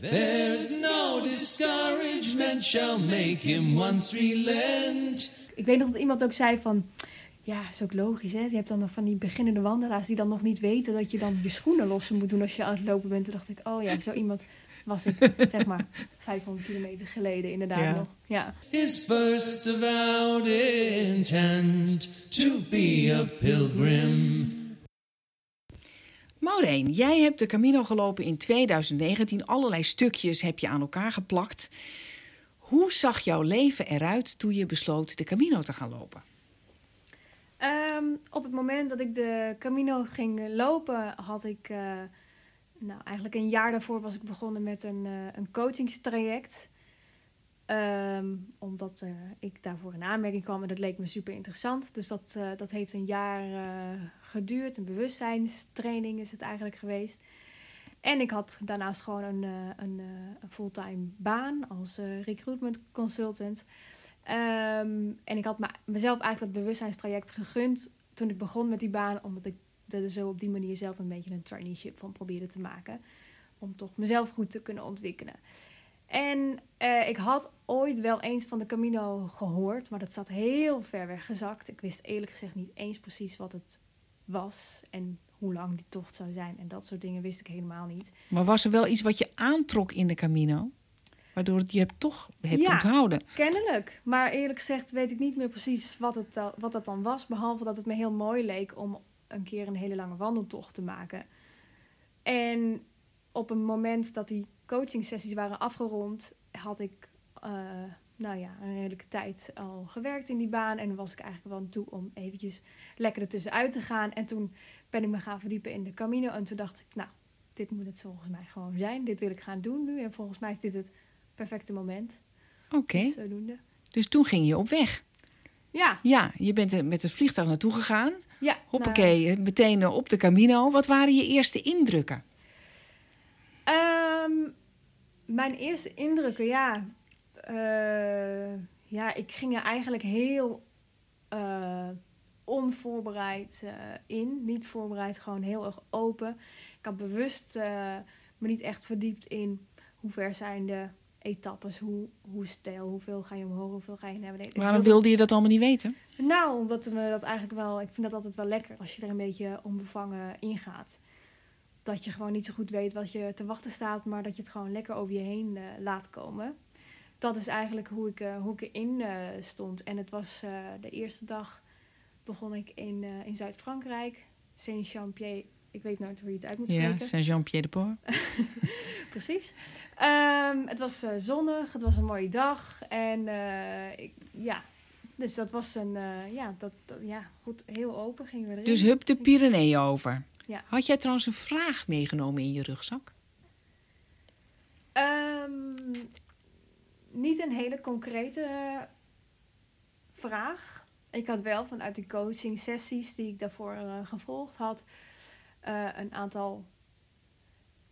There's no discouragement shall make him once relent. Ik weet nog dat iemand ook zei van... Ja, is ook logisch, hè? Je hebt dan nog van die beginnende wandelaars... die dan nog niet weten dat je dan je schoenen lossen moet doen... als je aan het lopen bent. Toen dacht ik, oh ja, zo iemand was ik, zeg maar, 500 kilometer geleden inderdaad Ja. nog. Ja. His first avowed intent to be a pilgrim. Maureen, jij hebt de Camino gelopen in 2019. Allerlei stukjes heb je aan elkaar geplakt. Hoe zag jouw leven eruit toen je besloot de Camino te gaan lopen? Ehm, op het moment dat ik de Camino ging lopen, had ik... eh, nou, eigenlijk een jaar daarvoor was ik begonnen met een, eh, een coachingstraject. Ehm, omdat eh, ik daarvoor in aanmerking kwam en dat leek me super interessant. Dus dat, eh, dat heeft een jaar eh, geduurd. Een bewustzijnstraining is het eigenlijk geweest. En ik had daarnaast gewoon een, een, fulltime baan als recruitment consultant. Ehm, en ik had me- mezelf eigenlijk dat bewustzijnstraject gegund toen ik begon met die baan, omdat ik er zo op die manier zelf een beetje een traineeship van probeerde te maken. Om toch mezelf goed te kunnen ontwikkelen. En eh, ik had ooit wel eens van de Camino gehoord, maar dat zat heel ver weg gezakt. Ik wist eerlijk gezegd niet eens precies wat het was en hoe lang die tocht zou zijn. En dat soort dingen wist ik helemaal niet. Maar was er wel iets wat je aantrok in de Camino? Waardoor je het toch hebt Ja. onthouden? Kennelijk. Maar eerlijk gezegd weet ik niet meer precies wat, het, wat dat dan was. Behalve dat het me heel mooi leek om een keer een hele lange wandeltocht te maken. En op een moment dat die coachingsessies waren afgerond, had ik eh, nou ja, een redelijke tijd al gewerkt in die baan. En was ik eigenlijk wel aan toe om eventjes lekker ertussenuit te gaan. En toen ben ik me gaan verdiepen in de Camino. En toen dacht ik, nou, dit moet het volgens mij gewoon zijn. Dit wil ik gaan doen nu. En volgens mij is dit het perfecte moment. Oké, Dus zodoende. dus toen ging je op weg. Ja, Ja, je bent met het vliegtuig naartoe gegaan. ja. Hoppakee, meteen eh, op de Camino. Wat waren je eerste indrukken? Mijn eerste indrukken, ja. eh, ja, ik ging er eigenlijk heel eh, onvoorbereid eh, in. Niet voorbereid, gewoon heel erg open. Ik had bewust me niet echt verdiept in hoe ver zijn de etappes, hoe, hoe steil, hoeveel ga je omhoog, hoeveel ga je naar beneden. Waarom wilde- je dat allemaal niet weten? Nou, omdat me dat eigenlijk wel... Ik vind dat altijd wel lekker als je er een beetje onbevangen ingaat. Dat je gewoon niet zo goed weet wat je te wachten staat... maar dat je het gewoon lekker over je heen eh, laat komen. Dat is eigenlijk hoe ik, eh, hoe ik erin eh, stond. En het was de eerste dag begon ik in, in Zuid-Frankrijk. Saint-Jean-Pied... Ik weet nooit hoe je het uit moet Ja, spreken. Saint-Jean-Pied-de-Port. Precies. Ehm, het was zonnig, het was een mooie dag. En ik, ja, dus dat was een, ja, dat, dat- ja, goed, heel open gingen we erin. Dus hup de Pyreneeën over. Ja. Had jij trouwens een vraag meegenomen in je rugzak? Ehm, niet een hele concrete eh, vraag. Ik had wel vanuit die coaching sessies die ik daarvoor eh, gevolgd had, eh, een aantal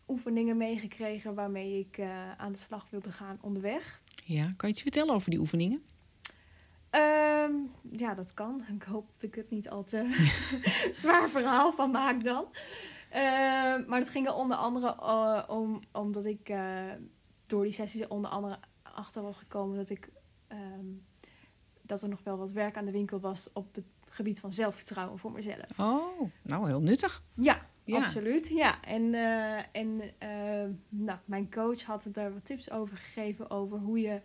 oefeningen meegekregen waarmee ik aan de slag wilde gaan onderweg. Ja, kan je iets vertellen over die oefeningen? Ehm, ja, dat kan. Ik hoop dat ik het niet al te zwaar verhaal van maak dan. Ehm, maar het ging er onder andere eh, om, omdat ik eh, door die sessies onder andere achter was gekomen dat ik ehm, dat er nog wel wat werk aan de winkel was op het gebied van zelfvertrouwen voor mezelf. Oh, nou heel nuttig. Ja, Ja. absoluut. Ja. En, eh, en nou, mijn coach had daar wat tips over gegeven over hoe je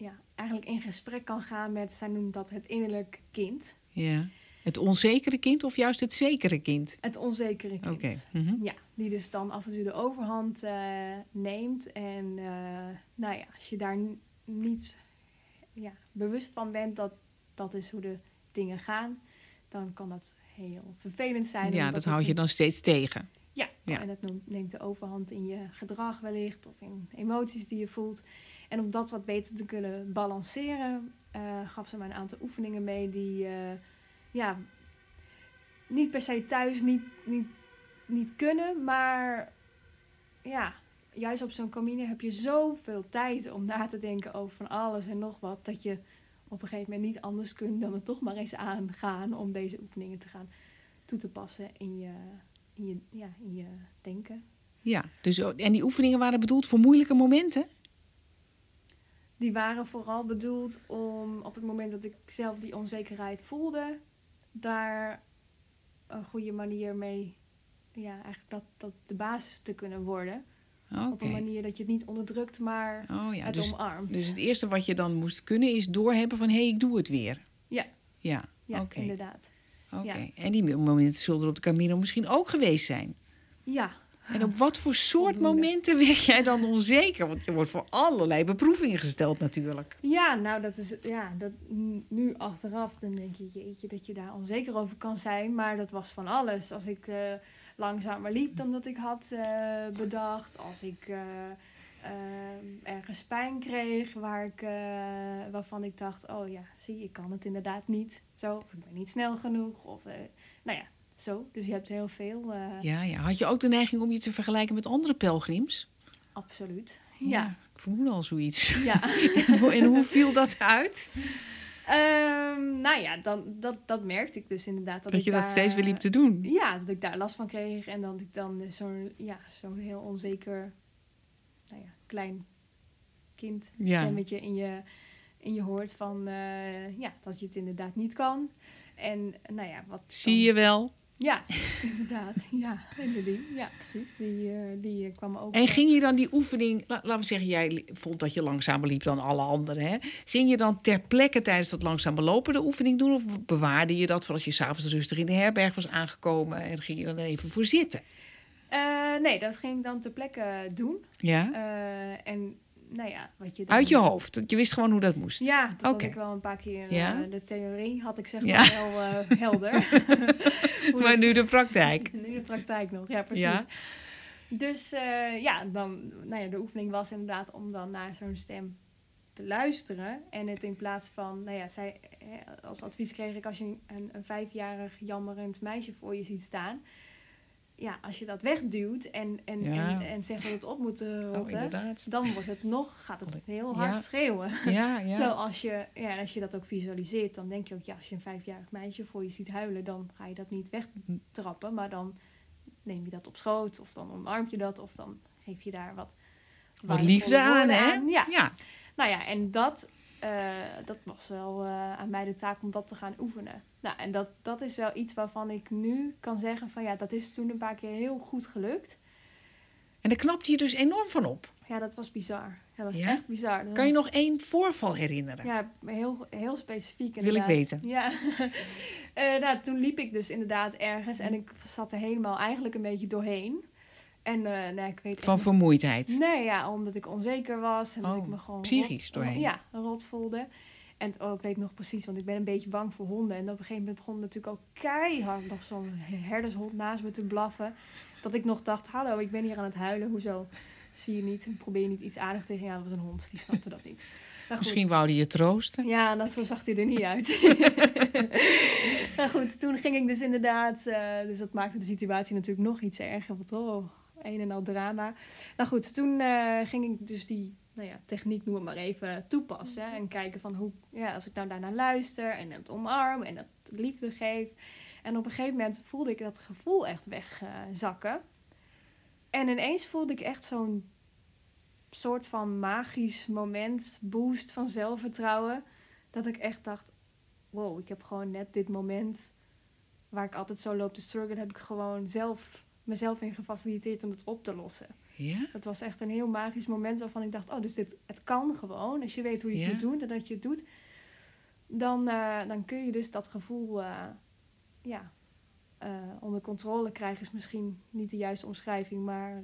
ja, eigenlijk in gesprek kan gaan met, zij noemt dat het innerlijk kind. Ja. Het onzekere kind of juist het zekere kind? Het onzekere kind. Oké. mhm. Ja, die dus dan af en toe de overhand eh, neemt. En eh, nou ja, als je daar niet ja, bewust van bent dat dat is hoe de dingen gaan, dan kan dat heel vervelend zijn. Ja, dat houd je dan steeds tegen. Ja, Ja. en dat neemt de overhand in je gedrag wellicht of in emoties die je voelt. En om dat wat beter te kunnen balanceren, eh, gaf ze mij een aantal oefeningen mee die eh, ja, niet per se thuis niet, niet, niet kunnen, maar ja, juist op zo'n camine heb je zoveel tijd om na te denken over van alles en nog wat, dat je op een gegeven moment niet anders kunt dan er toch maar eens aangaan om deze oefeningen te gaan toe te passen in je, in je, ja, in je denken. Ja, dus, en die oefeningen waren bedoeld voor moeilijke momenten? Die waren vooral bedoeld om op het moment dat ik zelf die onzekerheid voelde, daar een goede manier mee, ja, eigenlijk dat, dat de basis te kunnen worden. Op een manier dat je het niet onderdrukt, maar Oh ja, het dus, omarmt. dus het eerste wat je dan moest kunnen is doorhebben van... hé, hey, ik doe het weer. Ja. Ja, ja, inderdaad. oké. ja. En die momenten zullen er op de Camino misschien ook geweest zijn. Ja, En op wat voor soort momenten werd jij dan onzeker? Want je wordt voor allerlei beproevingen gesteld natuurlijk. Ja, nou, dat is ja, dat nu achteraf, dan denk je, jeetje, dat je daar onzeker over kan zijn. Maar dat was van alles. Als ik eh, langzamer liep dan dat ik had eh, bedacht. Als ik eh, ergens pijn kreeg waar ik, waarvan ik dacht, oh ja, zie, ik kan het inderdaad niet. Zo, ik ben niet snel genoeg. Of, nou ja, zo. Dus je hebt heel veel, eh, Ja, ja. Had je ook de neiging om je te vergelijken met andere pelgrims? absoluut. Ja, Ik vermoed al zoiets. ja. en, hoe, en hoe viel dat uit? Ehm, nou ja, dan, dat, dat merkte ik dus inderdaad. Dat, Dat ik je dat daar, steeds weer liep te doen? Ja, dat ik daar last van kreeg. En dat ik dan eh, zo'n ja, zo'n heel onzeker, nou ja, klein kind Ja. stemmetje in je, in je hoort van eh, ja, dat je het inderdaad niet kan. En nou ja, wat. Zie dan- je wel. Ja, inderdaad. Ja, inderdaad. Ja, precies. Die, eh, die eh, kwam ook. En ging je dan die oefening, la- laten we zeggen, jij vond dat je langzamer liep dan alle anderen. Hè? Ging je dan ter plekke tijdens dat langzame lopen de oefening doen? Of bewaarde je dat voor als je s'avonds rustig in de herberg was aangekomen en ging je dan even voor zitten? eh, nee, dat ging ik dan ter plekke doen. Ja? En nou ja, wat je Uit je hoofd. Je wist gewoon hoe dat moest. Ja, dat Oké. had ik wel een paar keer. eh, de theorie had ik zeg Ja. maar wel eh, helder. Maar nu de praktijk. nu de praktijk nog, ja precies. Ja. Dus eh, ja, dan, nou ja, de oefening was inderdaad om dan naar zo'n stem te luisteren. En het in plaats van, nou ja, zij, als advies kreeg ik als je een, een vijfjarig jammerend meisje voor je ziet staan. Ja, als je dat wegduwt en, en, Ja. en, en zegt dat het op moet eh, Oh, rotten, dan wordt het nog, gaat het heel hard Ja. schreeuwen. Ja, ja. Terwijl als je, ja, als je dat ook visualiseert, dan denk je ook, ja, als je een vijfjarig meisje voor je ziet huilen, dan ga je dat niet wegtrappen, maar dan neem je dat op schoot, of dan omarm je dat, of dan geef je daar wat, Wat liefde aan, hè? Ja. ja. nou ja, en dat, eh, dat was wel eh, aan mij de taak om dat te gaan oefenen. Nou, en dat, dat is wel iets waarvan ik nu kan zeggen van, ja, dat is toen een paar keer heel goed gelukt. En daar knapte je dus enorm van op. Ja, dat was bizar. Ja, dat was Ja? echt bizar. Dat Kan je was- nog één voorval herinneren? Ja, heel, heel specifiek Wil ik weten. Ja. Eh, nou, toen liep ik dus inderdaad ergens en ik zat er helemaal eigenlijk een beetje doorheen. En eh nou, ik weet Van vermoeidheid? Nee, ja, omdat ik onzeker was en dat Oh, ik me gewoon psychisch rot- doorheen. Ja, rot voelde. En oh, ik weet nog precies, want ik ben een beetje bang voor honden. En op een gegeven moment begon natuurlijk ook keihard nog zo'n herdershond naast me te blaffen. Dat ik nog dacht, hallo, ik ben hier aan het huilen. Hoezo zie je niet? Probeer je niet iets aardig tegen je aan? Dat was een hond, die snapte dat niet. Misschien wou hij je troosten? Ja, nou, zo zag hij er niet uit. nou goed, toen ging ik dus inderdaad... eh, dus dat maakte de situatie natuurlijk nog iets erger. Want oh, een en al drama. Nou goed, toen eh, ging ik dus die nou ja, techniek, noem het maar even, toepassen. En kijken van hoe... Ja, als ik nou daarnaar luister en het omarm en het liefde geef. En op een gegeven moment voelde ik dat gevoel echt wegzakken. en ineens voelde ik echt zo'n soort van magisch moment, boost van zelfvertrouwen. Dat ik echt dacht, wow, ik heb gewoon net dit moment waar ik altijd zo loop te struggelen, heb ik gewoon zelf mezelf in gefaciliteerd om het op te lossen. Ja? Dat was echt een heel magisch moment waarvan ik dacht, oh, dus dit, het kan gewoon. Als je weet hoe je het Ja. moet doen en dat je het doet, dan, eh, dan kun je dus dat gevoel, eh, ja, eh, onder controle krijgen is misschien niet de juiste omschrijving, maar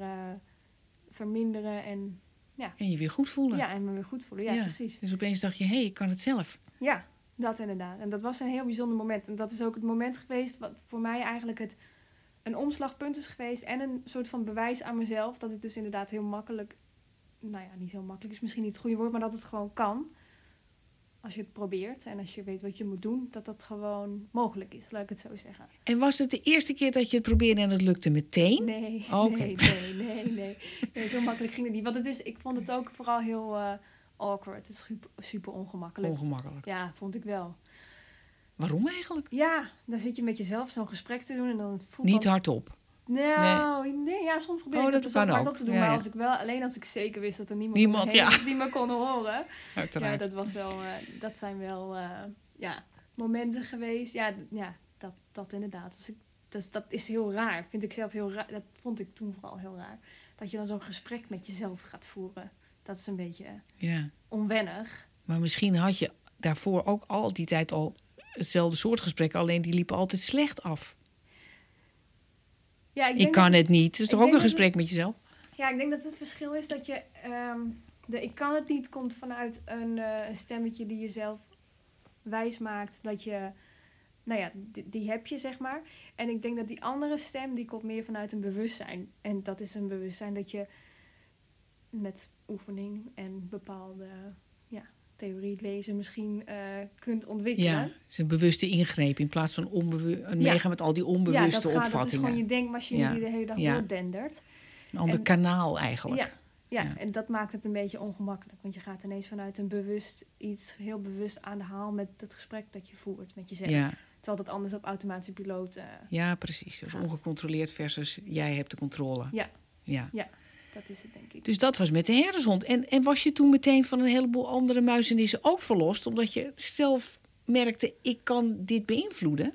verminderen en, En je weer goed voelen. ja, en me weer goed voelen. Ja, Ja. precies. Dus opeens dacht je, hé, hey, ik kan het zelf. Ja, dat inderdaad. En dat was een heel bijzonder moment. En dat is ook het moment geweest wat voor mij eigenlijk het, een omslagpunt is geweest. En een soort van bewijs aan mezelf. Dat het dus inderdaad heel makkelijk, nou ja, niet heel makkelijk is misschien niet het goede woord, maar dat het gewoon kan. Als je het probeert en als je weet wat je moet doen, dat dat gewoon mogelijk is, laat ik het zo zeggen. En was het de eerste keer dat je het probeerde en het lukte meteen? Nee, nee, nee, nee, nee. Zo makkelijk ging het niet. Want het is, ik vond het ook vooral heel eh, awkward. Het is super, super ongemakkelijk. Ongemakkelijk. Ja, vond ik wel. Waarom eigenlijk? Ja, dan zit je met jezelf zo'n gesprek te doen en dan voelt Niet dan- hardop. Nou, nee, ja, soms probeer Oh, ik dat dus ook. op te doen. Ja, maar ja. als ik wel, alleen als ik zeker wist dat er niemand, Niemand, ja. die me kon horen. Ja, Uiteraard. dat was wel, eh, dat zijn wel, eh, ja, momenten geweest. Ja, ja dat, dat inderdaad. Dus ik, dat, dat is heel raar. Vind ik zelf heel raar. Dat vond ik toen vooral heel raar. Dat je dan zo'n gesprek met jezelf gaat voeren. Dat is een beetje Ja. onwennig. Maar misschien had je daarvoor ook al die tijd al hetzelfde soort gesprekken, alleen die liepen altijd slecht af. Ja, ik, kan dat, het niet. Het is toch ook een gesprek met jezelf? Ja, ik denk dat het verschil is dat je... ehm, de ik kan het niet komt vanuit een, eh, een stemmetje die jezelf wijs maakt dat je... Nou ja, die, die heb je, zeg maar. En ik denk dat die andere stem, die komt meer vanuit een bewustzijn. En dat is een bewustzijn dat je met oefening en bepaalde ja, theorie lezen misschien eh, kunt ontwikkelen. Ja, het is een bewuste ingreep in plaats van een Ja. meegaan met al die Ja, onbewuste dat, gaat, dat is opvattingen. gewoon je denkmachine Ja. die de hele dag Ja. doordendert. Een ander en- kanaal eigenlijk. Ja, ja, Ja. en dat maakt het een beetje ongemakkelijk. Want je gaat ineens vanuit een bewust iets heel bewust aan de haal met het gesprek dat je voert met jezelf. Ja, Terwijl dat anders op automatische piloot. eh, ja, precies. Dus ongecontroleerd versus jij hebt de controle. Ja. ja. Dat is het, denk ik. Dus dat was met de herdershond. En, en was je toen meteen van een heleboel andere muizenissen ook verlost? Omdat je zelf merkte, ik kan dit beïnvloeden?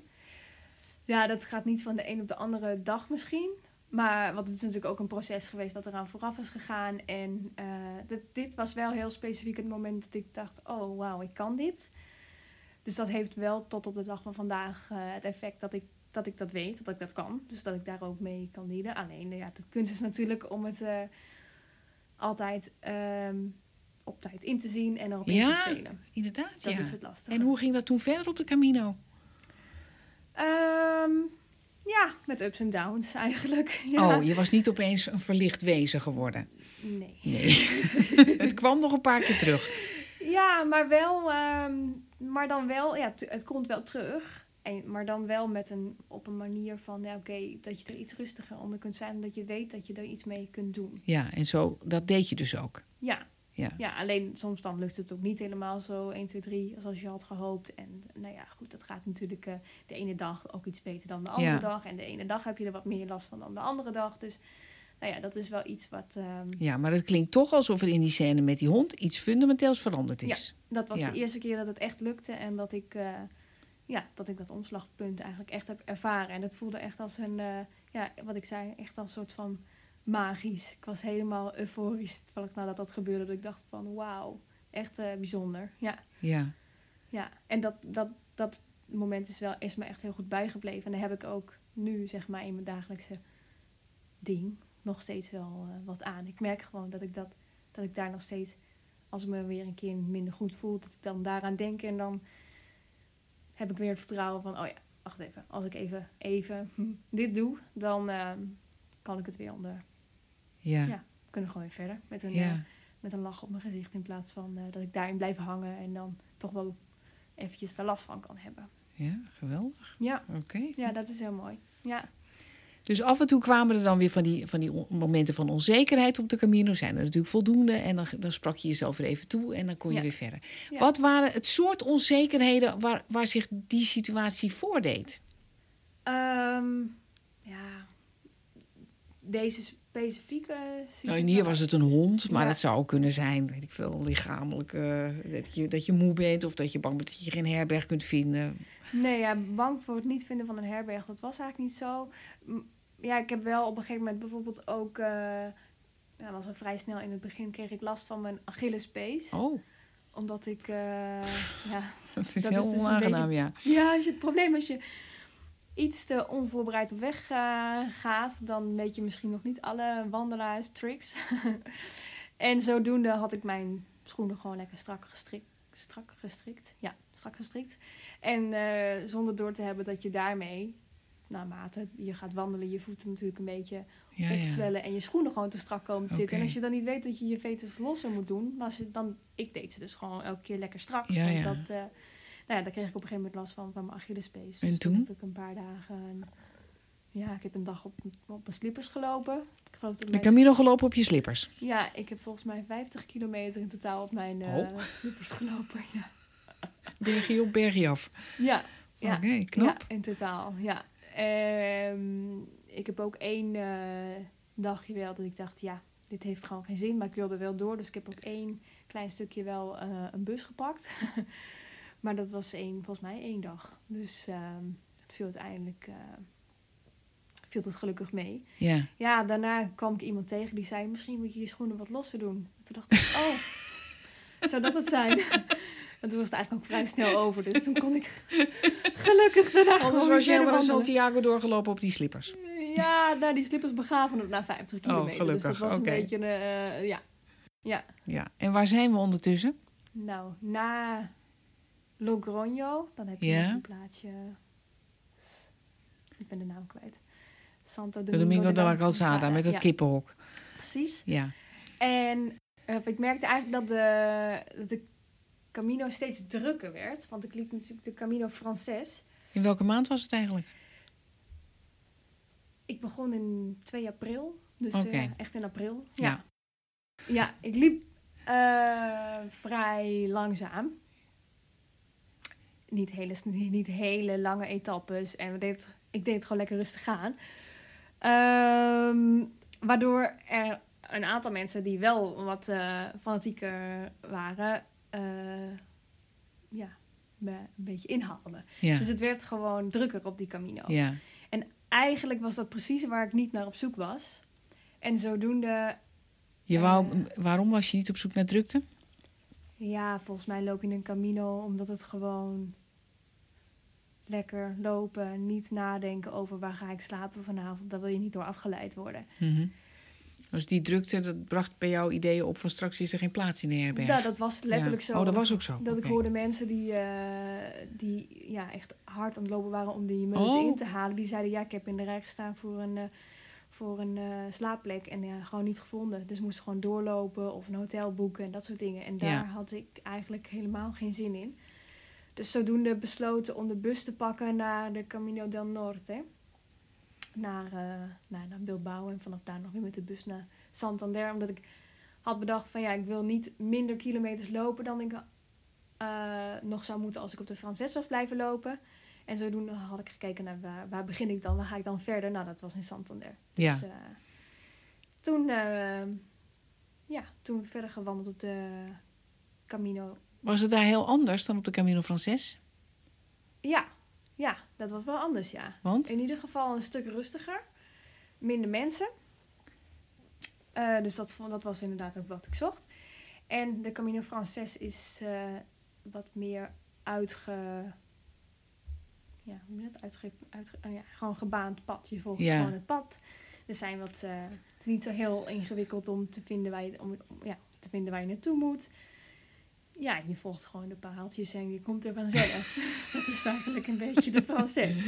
Ja, dat gaat niet van de een op de andere dag misschien. Maar want het is natuurlijk ook een proces geweest wat eraan vooraf is gegaan. En eh, dit, dit was wel heel specifiek het moment dat ik dacht: oh wauw, ik kan dit. Dus dat heeft wel tot op de dag van vandaag eh, het effect dat ik, dat ik dat weet, dat ik dat kan. Dus dat ik daar ook mee kan dienen. Alleen, eh, ja, de kunst is natuurlijk om het eh, altijd ehm, op tijd in te zien en erop in Ja, te spelen. Inderdaad, Dat ja. is het lastige. En hoe ging dat toen verder op de Camino? Ehm, ja, met ups en downs eigenlijk. Ja. Oh, je was niet opeens een verlicht wezen geworden. Nee. Nee. het kwam nog een paar keer terug. Ja, maar wel, ehm, maar dan wel, ja, het komt wel terug. En, maar dan wel met een, op een manier van, ja, oké, dat je er iets rustiger onder kunt zijn. Omdat je weet dat je er iets mee kunt doen. Ja, en zo, dat deed je dus ook. Ja, Ja. ja alleen soms dan lukt het ook niet helemaal zo 1, 2, 3 zoals je had gehoopt. En nou ja, goed, dat gaat natuurlijk eh, de ene dag ook iets beter dan de andere Ja. dag. En de ene dag heb je er wat meer last van dan de andere dag. Dus nou ja, dat is wel iets wat... ehm, Ja, maar het klinkt toch alsof er in die scène met die hond iets fundamenteels veranderd is. Dat was Ja. de eerste keer dat het echt lukte en dat ik, eh, ja, dat ik dat omslagpunt eigenlijk echt heb ervaren. En het voelde echt als een, eh, ja, wat ik zei, echt als een soort van magisch. Ik was helemaal euforisch terwijl ik nadat dat gebeurde. Dat ik dacht van wauw, echt eh, bijzonder. Ja, Ja. ja. En dat, dat, dat moment is, wel, is me echt heel goed bijgebleven. En daar heb ik ook nu, zeg maar, in mijn dagelijkse ding nog steeds wel eh, wat aan. Ik merk gewoon dat ik, dat, dat ik daar nog steeds, als ik me weer een keer minder goed voel, dat ik dan daaraan denk. En dan heb ik weer het vertrouwen van, oh ja, wacht even. Als ik even, even dit doe, dan eh, kan ik het weer onder. Ja. Ja. Kunnen we gewoon weer verder met een, Ja. eh, met een lach op mijn gezicht. In plaats van eh, dat ik daarin blijf hangen en dan toch wel eventjes er last van kan hebben. ja, geweldig. Ja, Oké. ja dat is heel mooi. Ja. Dus af en toe kwamen er dan weer van die, van die momenten van onzekerheid op de Camino. Zijn er natuurlijk voldoende. En dan, dan sprak je jezelf weer even toe en dan kon je Ja. weer verder. Ja. Wat waren het soort onzekerheden waar, waar zich die situatie voordeed? Ehm, ja, deze specifieke situatie. Nou, hier was het een hond, maar Ja. het zou ook kunnen zijn, weet ik veel, lichamelijk. eh, dat, je, dat je moe bent of dat je bang bent dat je geen herberg kunt vinden. Nee, ja, bang voor het niet vinden van een herberg, dat was eigenlijk niet zo. Ja, ik heb wel op een gegeven moment bijvoorbeeld ook... eh ja, was al vrij snel in het begin kreeg ik last van mijn Achillespees. Oh, Omdat ik... eh, ja, dat is Dat heel is dus onaangenaam, ja. Ja, als je het probleem als je iets te onvoorbereid op weg eh, gaat, dan weet je misschien nog niet alle wandelaars tricks. en zodoende had ik mijn schoenen gewoon lekker strak gestrikt. Strak gestrikt? Ja, strak gestrikt. En eh, zonder door te hebben dat je daarmee, naarmate je gaat wandelen, je voeten natuurlijk een beetje ja, ja. opzwellen en je schoenen gewoon te strak komen te zitten. En als je dan niet weet dat je je veters losser moet doen, dan, ik deed ze dus gewoon elke keer lekker strak. Ja. Dat, eh, ja, daar kreeg ik op een gegeven moment last van, van mijn Achillespees. En Dus toen? heb ik een paar dagen, ja, ik heb een dag op, op mijn slippers gelopen. Ik geloof dat De Camino gelopen op je slippers. Ja, ik heb volgens mij 50 kilometer in totaal op mijn Oh. slippers gelopen. Ja, Bergje op, bergje af. ja, ja. Oké, knap. Ja, in totaal, ja. Ehm, ik heb ook één eh, dagje wel dat ik dacht, ja, dit heeft gewoon geen zin, maar ik wilde wel door. Dus ik heb ook één klein stukje wel eh, een bus gepakt. maar dat was één, volgens mij één dag. Dus ehm, het viel uiteindelijk eh, viel het gelukkig mee. Ja. Ja, daarna kwam ik iemand tegen die zei, misschien moet je je schoenen wat losser doen. Toen dacht ik, oh, zou dat het zijn? En toen was het eigenlijk ook vrij snel over. Dus toen kon ik gelukkig daarna Anders was je helemaal naar. Santiago doorgelopen op die slippers. Ja, nou, die slippers begaven het na 50 kilometer. dus Oh, gelukkig, dat was een beetje, eh, ja. Ja, Ja. En waar zijn we ondertussen? nou, na Logroño, dan heb je nog een plaatsje... Ik ben de naam kwijt. Santo Domingo, Domingo de la Calzada. Met het ja, kippenhok. Precies. Ja. En eh, ik merkte eigenlijk dat de, dat de Camino steeds drukker werd. Want ik liep natuurlijk de Camino Frances. In welke maand was het eigenlijk? Ik begon in 2 april. Dus eh, echt in april. Ja. Ja, ja ik liep eh, vrij langzaam. Niet hele, niet hele lange etappes. En we deed, ik deed het gewoon lekker rustig aan. Ehm, waardoor er een aantal mensen die wel wat eh, fanatieker waren... eh, ja, me een beetje inhaalden. Ja. Dus het werd gewoon drukker op die Camino Ja. eigenlijk was dat precies waar ik niet naar op zoek was. En zodoende, Je wou, Eh. waarom was je niet op zoek naar drukte? ja, volgens mij loop je een camino omdat het gewoon lekker lopen, niet nadenken over waar ga ik slapen vanavond. Daar wil je niet door afgeleid worden. Mhm. Dus die drukte, dat bracht bij jou ideeën op van straks is er geen plaats in de herberg. Ja, dat was letterlijk Ja. zo. Oh, dat was ook zo. Dat ik hoorde mensen die, eh, die ja, echt hard aan het lopen waren om die Oh. in te halen. Die zeiden, ja, ik heb in de rij gestaan voor een, eh, voor een eh, slaapplek en ja, gewoon niet gevonden. Dus moest gewoon doorlopen of een hotel boeken en dat soort dingen. En daar Ja. had ik eigenlijk helemaal geen zin in. Dus zodoende besloten om de bus te pakken naar de Camino del Norte. Naar, eh, naar, naar Bilbao en vanaf daar nog weer met de bus naar Santander. Omdat ik had bedacht van ja, ik wil niet minder kilometers lopen dan ik eh, nog zou moeten als ik op de Frances was blijven lopen. En zodoende had ik gekeken naar waar, waar begin ik dan, waar ga ik dan verder? Nou, dat was in Santander. Ja. Dus, eh, toen, ja, toen verder gewandeld op de Camino. Was het daar heel anders dan op de Camino Frances? Ja, ja, dat was wel anders, ja. Want? In ieder geval een stuk rustiger. Minder mensen. Eh, dus dat, dat was inderdaad ook wat ik zocht. En de Camino Frances is eh, wat meer uitge... Ja, hoe noem je dat? Uitge, uitge, oh ja, gewoon gebaand pad. Je volgt Ja. gewoon het pad. Er zijn wat... eh, het is niet zo heel ingewikkeld om te vinden waar je, om, om- ja, te vinden waar je naartoe moet. Ja, je volgt gewoon de paaltjes en je komt er vanzelf. dat is eigenlijk een beetje de Frances.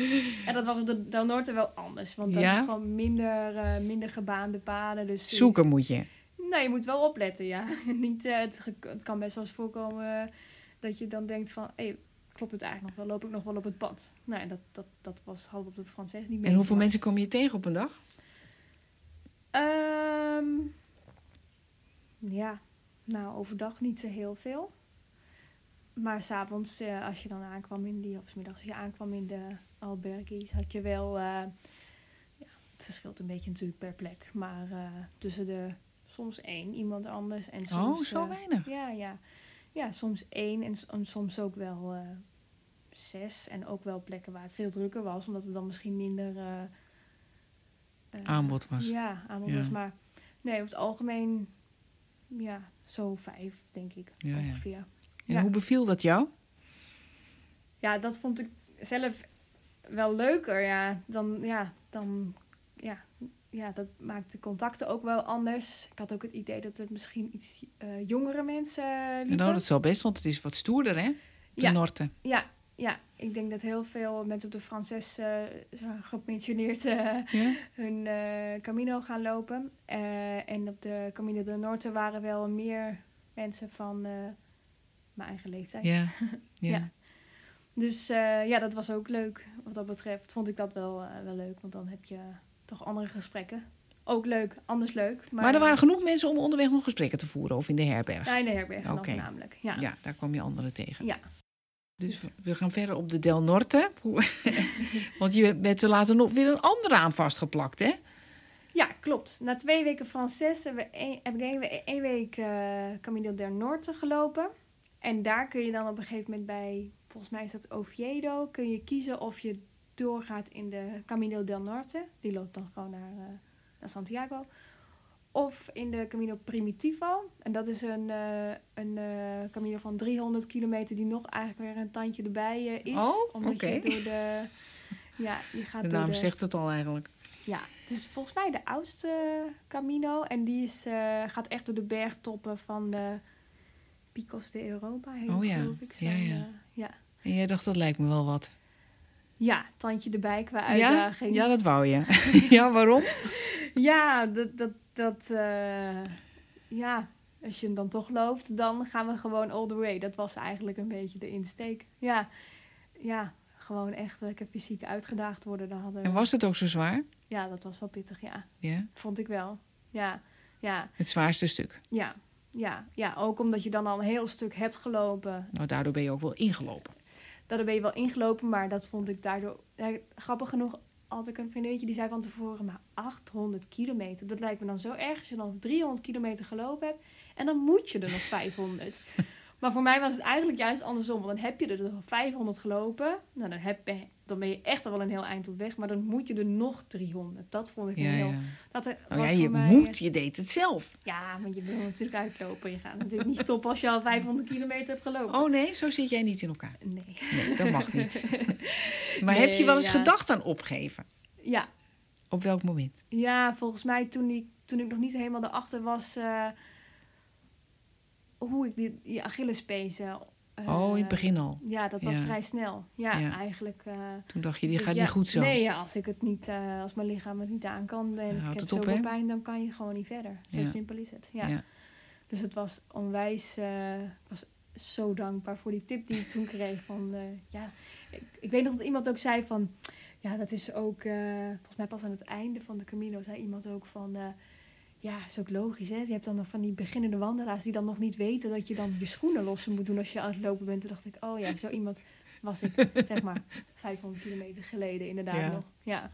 En dat was op de Del Norte wel anders. Want dan Ja? is gewoon minder, eh, minder gebaande paden. Dus Zoeken moet je. Nee, je moet wel opletten, ja. Niet, eh, het, het kan best wel eens voorkomen eh, dat je dan denkt van... Hé, klopt het eigenlijk nog wel? Loop ik nog wel op het pad? Nou, ja, dat, dat, dat was half op de Frances niet meer. En hoeveel mensen kom je tegen op een dag? Ehm, ja, nou, overdag niet zo heel veel. Maar s'avonds, eh als je dan aankwam in die... Of 's middags als je aankwam in de alberghies... had je wel... eh, ja, het verschilt een beetje natuurlijk per plek. Maar eh, tussen de... Soms één, iemand anders. En soms, oh, zo weinig. Ja, ja. Ja, soms één en, soms ook wel zes. En ook wel plekken waar het veel drukker was, omdat er dan misschien minder Aanbod was. Ja, aanbod Ja. was. Maar nee, over het algemeen, ja, zo vijf, denk ik. Ja, ja. En ja. hoe beviel dat jou? Ja, dat vond ik zelf wel leuker. Ja, dan, ja, dan, ja, ja, dat maakt de contacten ook wel anders. Ik had ook het idee dat het misschien iets eh, jongere mensen eh, liepen. Nou, dat zal best, want het is wat stoerder, hè? De Ja. Norte. Ja, ja, ik denk dat heel veel mensen op de zo gepensioneerd eh, Ja? hun Camino gaan lopen. En op de Camino del Norte waren wel meer mensen van mijn eigen leeftijd. Ja. ja. Ja. Dus eh, ja, dat was ook leuk. Wat dat betreft vond ik dat wel, eh, wel leuk. Want dan heb je toch andere gesprekken. Ook leuk, anders leuk. Maar, Maar er waren genoeg mensen om onderweg nog gesprekken te voeren of in de herberg. Ja, in de herberg voornamelijk. Ja. Ja, daar kwam je anderen tegen. Ja. Dus we- we gaan verder op de Del Norte. Want je bent er later nog weer een andere aan vastgeplakt, hè? Ja, klopt. Na twee weken Frances hebben we één- heb ik één, we- één week eh Camino del Norte gelopen. En daar kun je dan op een gegeven moment bij, volgens mij is dat Oviedo, kun je kiezen of je doorgaat in de Camino del Norte. Die loopt dan gewoon naar, eh, naar Santiago. Of in de Camino Primitivo. En dat is een, eh, een eh, Camino van 300 kilometer die nog eigenlijk weer een tandje erbij is. Oh, omdat je door de... Ja, je gaat De door naam de... zegt het al eigenlijk. Ja, het is volgens mij de oudste Camino. En die is, gaat echt door de bergtoppen van de Picos de Europa, heet Oh ja, geloof ik. ja, Zo'n, ja. eh, ja. En jij dacht, dat lijkt me wel wat. ja, tandje erbij qua Ja? uitdaging. ja, dat wou je. ja, waarom? Ja, dat... dat, dat eh, ja, als je hem dan toch loopt, dan gaan we gewoon all the way. Dat was eigenlijk een beetje de insteek. Ja, ja gewoon echt lekker fysiek uitgedaagd worden. Dan hadden, En was het ook zo zwaar? Ja, dat was wel pittig, ja. Ja, Vond ik wel. Ja, ja. het zwaarste stuk. Ja, ja, ja, ook omdat je dan al een heel stuk hebt gelopen. Nou, daardoor ben je ook wel ingelopen. Daardoor ben je wel ingelopen, maar dat vond ik daardoor... Ja, grappig genoeg had ik een vriendinnetje die zei van tevoren... maar 800 kilometer, dat lijkt me dan zo erg als je dan 300 kilometer gelopen hebt... en dan moet je er nog 500. maar voor mij was het eigenlijk juist andersom. Want dan heb je er nog 500 gelopen. Nou, dan, heb je, dan ben je echt al wel een heel eind op weg. Maar dan moet je er nog 300. Dat vond ik Ja, heel... ja. Dat er- Nou was ja, je mij, moet, je deed het zelf. Ja, maar je wil natuurlijk uitlopen. Je gaat natuurlijk niet stoppen als je al 500 kilometer hebt gelopen. Oh nee, zo zit jij niet in elkaar. Nee. Nee, dat mag niet. Maar Nee, heb je wel eens ja. gedacht aan opgeven? Ja, Op welk moment? ja, volgens mij toen ik, toen ik nog niet helemaal erachter was... eh, hoe ik die, die Achillespezen... eh, oh, in het begin al. Ja, dat was Ja. vrij snel. Ja, Ja. eigenlijk... eh, Toen dacht je, dit gaat ja, niet goed zo. Nee, als ik het niet... eh, als mijn lichaam het niet aan kan en ik heb zoveel pijn... dan kan je gewoon niet verder. Zo simpel is het. Ja. Dus het was onwijs... eh, ik was zo dankbaar voor die tip die ik toen kreeg. Van, eh, ja, ik, ik weet nog dat iemand ook zei van... Ja, dat is ook... eh, volgens mij pas aan het einde van de Camino zei iemand ook van... ja, is ook logisch, hè? Je hebt dan nog van die beginnende wandelaars... die dan nog niet weten dat je dan je schoenen lossen moet doen... als je aan het lopen bent. Toen dacht ik, oh ja, zo iemand was ik, zeg maar, 500 kilometer geleden inderdaad Ja. nog. Ja,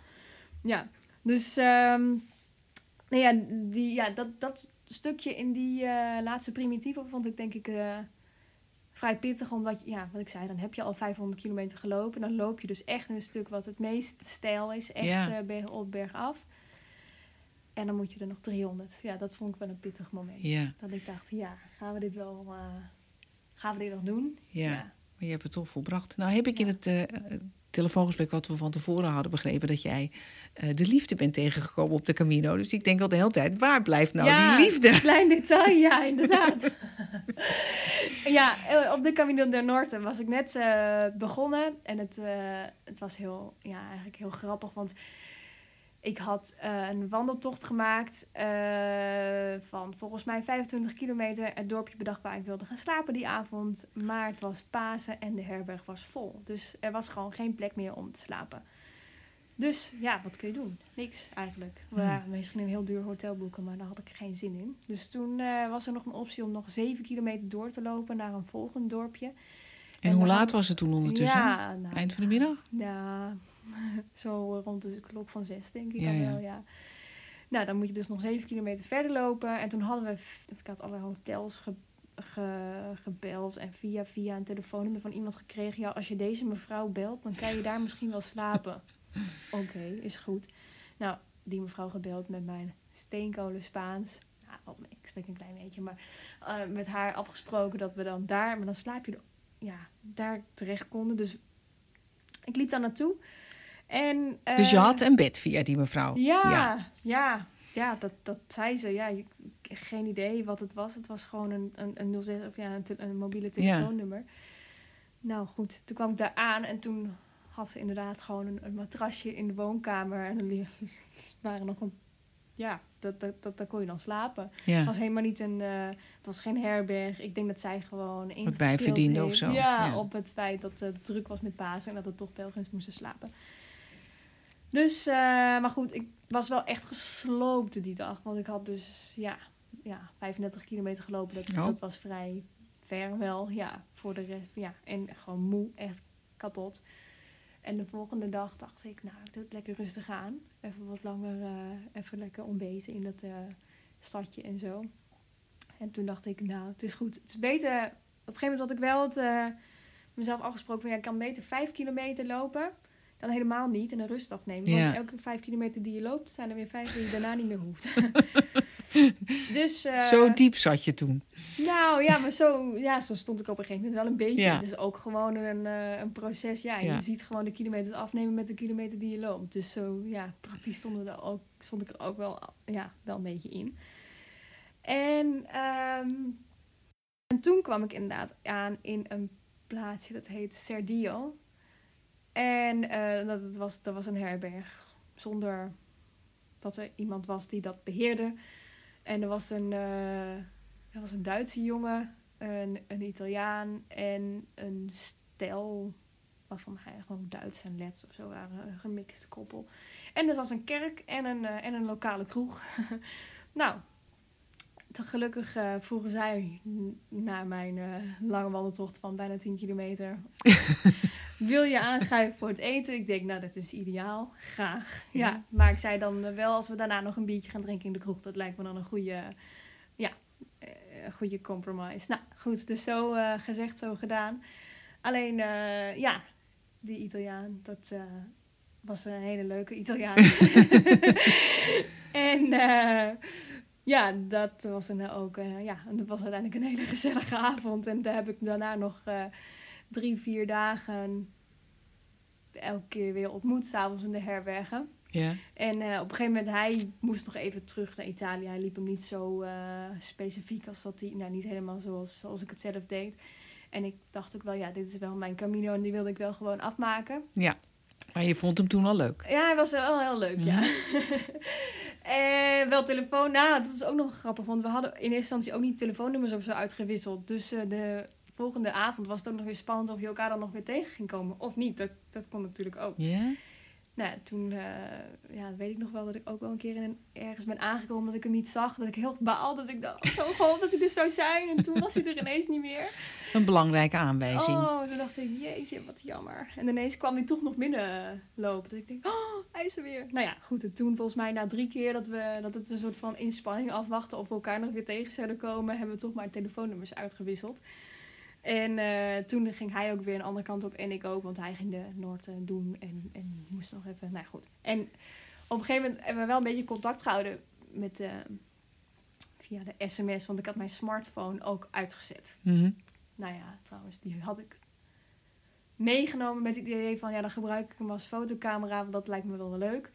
ja. Dus, nou ja, die, ja dat, dat stukje in die eh, laatste primitieve vond ik denk ik eh, vrij pittig. Omdat, ja, wat ik zei, dan heb je al 500 kilometer gelopen. Dan loop je dus echt in een stuk wat het meest stijl is. Echt Ja. eh, berg op, berg af. En dan moet je er nog 300. Ja, dat vond ik wel een pittig moment. Ja, Dat ik dacht, ja, gaan we dit wel, eh, gaan we dit nog doen? ja. Maar je hebt het toch volbracht. Nou heb ik in het eh, telefoongesprek wat we van tevoren hadden begrepen... dat jij eh, de liefde bent tegengekomen op de Camino. Dus ik denk al de hele tijd, waar blijft nou Ja, die liefde? Klein detail, ja, inderdaad. ja, op de Camino del Norte was ik net begonnen. En het, het was heel, ja, eigenlijk heel grappig. Want ik had eh, een wandeltocht gemaakt eh, van volgens mij 25 kilometer. Het dorpje bedacht waar ik wilde gaan slapen die avond. Maar het was Pasen en de herberg was vol. Dus er was gewoon geen plek meer om te slapen. Dus ja, wat kun je doen? Niks eigenlijk. We Hmm. waren misschien een heel duur hotel boeken, maar daar had ik geen zin in. Dus toen eh, was er nog een optie om nog 7 kilometer door te lopen naar een volgend dorpje. En, En hoe laat was het toen ondertussen? Ja, nou, Eind van de middag? ja, zo rond de klok van zes denk ik Ja, ja. wel, ja. Nou, dan moet je dus nog zeven kilometer verder lopen. En toen hadden we, ik had allerlei hotels ge, ge- gebeld en via via een telefoonnummer van iemand gekregen. Ja, als je deze mevrouw belt, dan kan je daar misschien wel slapen. Oké, is goed. Nou, die mevrouw gebeld met mijn steenkolen Spaans. Nou, valt mee, ik spreek een klein beetje, maar eh, met haar afgesproken dat we dan daar, maar dan slaap je, ja, daar terecht konden. Dus ik liep daar naartoe. En, Dus je eh, had een bed via die mevrouw? ja, Ja. ja, ja, dat, dat zei ze. Ja, geen idee wat het was. Het was gewoon een, een, een 06 of ja, een, te- een mobiele telefoonnummer. Nou goed, toen kwam ik daar aan en toen had ze inderdaad gewoon een, een matrasje in de woonkamer. En er waren nog een. Ja, dat, dat, dat, daar kon je dan slapen. Ja. Het was helemaal niet een. eh, het was geen herberg. Ik denk dat zij gewoon. ingespeeld bijverdiende of zo, Ja, ja. op het feit dat het druk was met Pasen en dat er toch pelgrims moesten slapen. Dus, eh, maar goed, ik was wel echt gesloopt die dag. Want ik had dus, ja, ja 35 kilometer gelopen. Dat, Oh. dat was vrij ver wel, ja, voor de rest, ja. En gewoon moe, echt kapot. En de volgende dag dacht ik, nou, ik doe het lekker rustig aan. Even wat langer, eh, even lekker ontbeten in dat eh, stadje en zo. En toen dacht ik, nou, het is goed. Het is beter, op een gegeven moment had ik wel het, mezelf afgesproken van, ja, ik kan beter vijf kilometer lopen dan helemaal niet en een rustdag nemen. Ja. Want elke vijf kilometer die je loopt, zijn er weer vijf die je daarna niet meer hoeft. dus, eh, Zo diep zat je toen. nou ja, maar zo, ja, zo stond ik op een gegeven moment wel een beetje. Ja. Het is ook gewoon een, eh, een proces. Ja, Ja. je ziet gewoon de kilometers afnemen met de kilometer die je loopt. Dus zo, ja, praktisch stonden er ook, stond ik er ook wel, ja, wel een beetje in. En, ehm, en toen kwam ik inderdaad aan in een plaatsje dat heet Serdio. En eh, dat, was, dat was een herberg zonder dat er iemand was die dat beheerde. En er was een, eh, er was een Duitse jongen, een, een Italiaan en een stel waarvan hij gewoon Duits en Lets of zo waren, een gemixt koppel. En er was een kerk en een, eh, en een lokale kroeg. nou, te gelukkig vroegen zij na mijn lange wandeltocht van bijna 10 kilometer... Wil je aanschuiven voor het eten? Ik denk, nou, dat is ideaal. Graag. Ja, Ja. maar ik zei dan eh, wel, als we daarna nog een biertje gaan drinken in de kroeg, dat lijkt me dan een goede, ja, eh, een goede compromise. Nou, goed, dus zo eh, gezegd, zo gedaan. Alleen, eh, ja, die Italiaan, dat eh, was een hele leuke Italiaan. en eh, ja, dat was een, ook, eh, ja, en dat was uiteindelijk een hele gezellige avond. En daar heb ik daarna nog eh, drie, vier dagen elke keer weer ontmoet, s'avonds in de herbergen. Ja. En eh, op een gegeven moment, hij moest nog even terug naar Italië. Hij liep hem niet zo eh, specifiek als dat hij, nou niet helemaal zoals, zoals ik het zelf deed. En ik dacht ook wel, ja, dit is wel mijn Camino en die wilde ik wel gewoon afmaken. Maar je vond hem toen al leuk. Ja, hij was wel heel leuk, ja. en wel telefoon, nou, dat is ook nog grappig, want we hadden in eerste instantie ook niet telefoonnummers of zo uitgewisseld. Dus eh, de volgende avond was het ook nog weer spannend of je elkaar dan nog weer tegen ging komen. Of niet, dat, dat kon natuurlijk ook. Ja? Nou, toen eh, ja, weet ik nog wel dat ik ook wel een keer in een, ergens ben aangekomen dat ik hem niet zag. Dat ik heel baalde, dat ik dacht, zo gewoon dat hij er zou zijn. En toen was hij er ineens niet meer. Een belangrijke aanwijzing. Oh, toen dacht ik, jeetje, wat jammer. En ineens kwam hij toch nog binnen lopen. Dus ik denk, oh, hij is er weer. Nou ja, goed. En toen volgens mij na drie keer dat, we, dat het een soort van inspanning afwachten of we elkaar nog weer tegen zouden komen, hebben we toch maar telefoonnummers uitgewisseld. En eh, toen ging hij ook weer een andere kant op en ik ook, want hij ging de Noord eh, doen en, en moest nog even, nou goed. En op een gegeven moment hebben we wel een beetje contact gehouden met, eh, via de sms, want ik had mijn smartphone ook uitgezet. Mhm. Nou ja, trouwens, die had ik meegenomen met het idee van... ja, dan gebruik ik hem als fotocamera, want dat lijkt me wel leuk.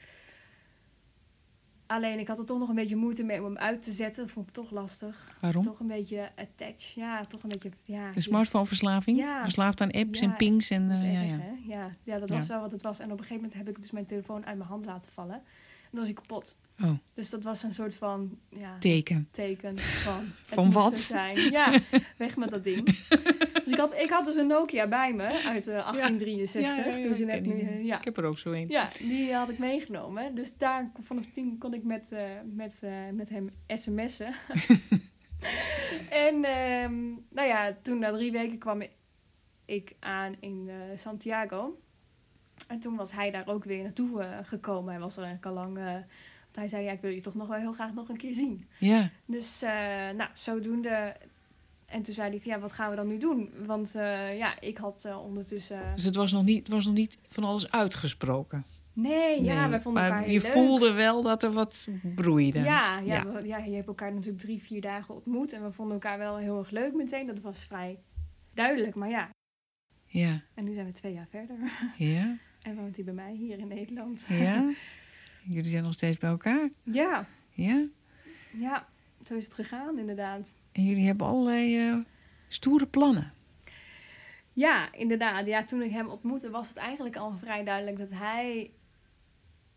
Alleen, ik had er toch nog een beetje moeite mee om hem uit te zetten. Dat vond ik toch lastig. Waarom? Toch een beetje attached. Ja, toch een beetje... Ja, De smartphoneverslaving? Ja. Verslaafd aan apps en pings en... Eh, ja, ja. Ja, ja, dat was wel wat het was. En op een gegeven moment heb ik dus mijn telefoon uit mijn hand laten vallen. En toen was hij kapot. Oh, Dus dat was een soort van ja, teken. teken van... Van wat? Zijn. Ja, weg met dat ding. Dus ik had, ik had dus een Nokia bij me uit eh, 1863. toen ze net ken die nu, dingen. eh, ja. Ik heb er ook zo een. ja, die had ik meegenomen. Dus daar vanaf tien kon ik met, eh, met, met hem sms'en. en ehm, nou ja, toen na drie weken kwam ik aan in Santiago. En toen was hij daar ook weer naartoe gekomen. Hij was er eigenlijk al lang... want hij zei, ja, ik wil je toch nog wel heel graag nog een keer zien. Ja. Dus, nou, zodoende... En toen zei hij van, ja, wat gaan we dan nu doen? Want eh, ja, ik had eh, ondertussen... Dus het was, nog niet, het was nog niet van alles uitgesproken. Nee, ja, Nee, wij vonden maar elkaar je leuk. voelde wel dat er wat broeide. Ja, ja, Ja. we- ja, je hebt elkaar natuurlijk drie, vier dagen ontmoet. En we vonden elkaar wel heel erg leuk meteen. Dat was vrij duidelijk. Maar ja, Ja. en nu zijn we twee jaar verder. Ja. En woont hij bij mij hier in Nederland. Ja. Jullie zijn nog steeds bij elkaar. ja, Ja. ja, zo is het gegaan inderdaad. En jullie hebben allerlei eh, stoere plannen. Ja, inderdaad. Ja, toen ik hem ontmoette was het eigenlijk al vrij duidelijk dat hij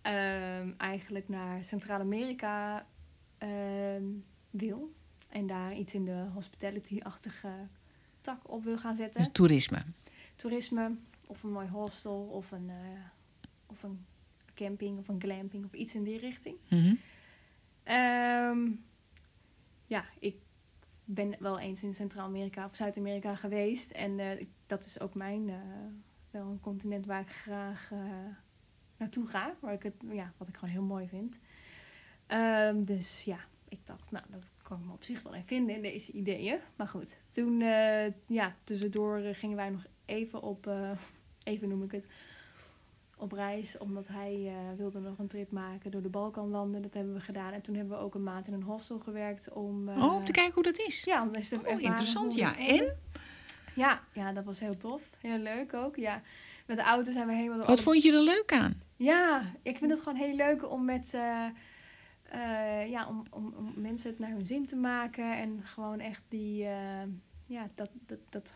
ehm, eigenlijk naar Centraal-Amerika ehm, wil. En daar iets in de hospitality-achtige tak op wil gaan zetten. Dus toerisme. toerisme of een mooi hostel of een, eh, of een camping of een glamping of iets in die richting. Mhm. Ehm, ja, ik ben wel eens in Centraal-Amerika of Zuid-Amerika geweest. En eh, dat is ook mijn, eh, wel een continent waar ik graag eh, naartoe ga. Waar ik het, ja, wat ik gewoon heel mooi vind. Ehm, dus ja, ik dacht, nou, dat kan ik me op zich wel in vinden in deze ideeën. Maar goed, toen, ja, tussendoor gingen wij nog even op, even noem ik het, op reis. Omdat hij eh, wilde nog een trip maken door de Balkanlanden. Dat hebben we gedaan. En toen hebben we ook een maand in een hostel gewerkt om... eh, Oh, om te kijken hoe dat is. Ja, om eens te Oh, ervaren interessant, ja. En? Ja, ja, dat was heel tof. Heel leuk ook, ja. Met de auto zijn we helemaal... door Wat alle- vond je er leuk aan? Ja, ik vind het gewoon heel leuk om met... eh, eh, ja, om, om, om mensen het naar hun zin te maken. En gewoon echt die... eh, ja, dat, dat, dat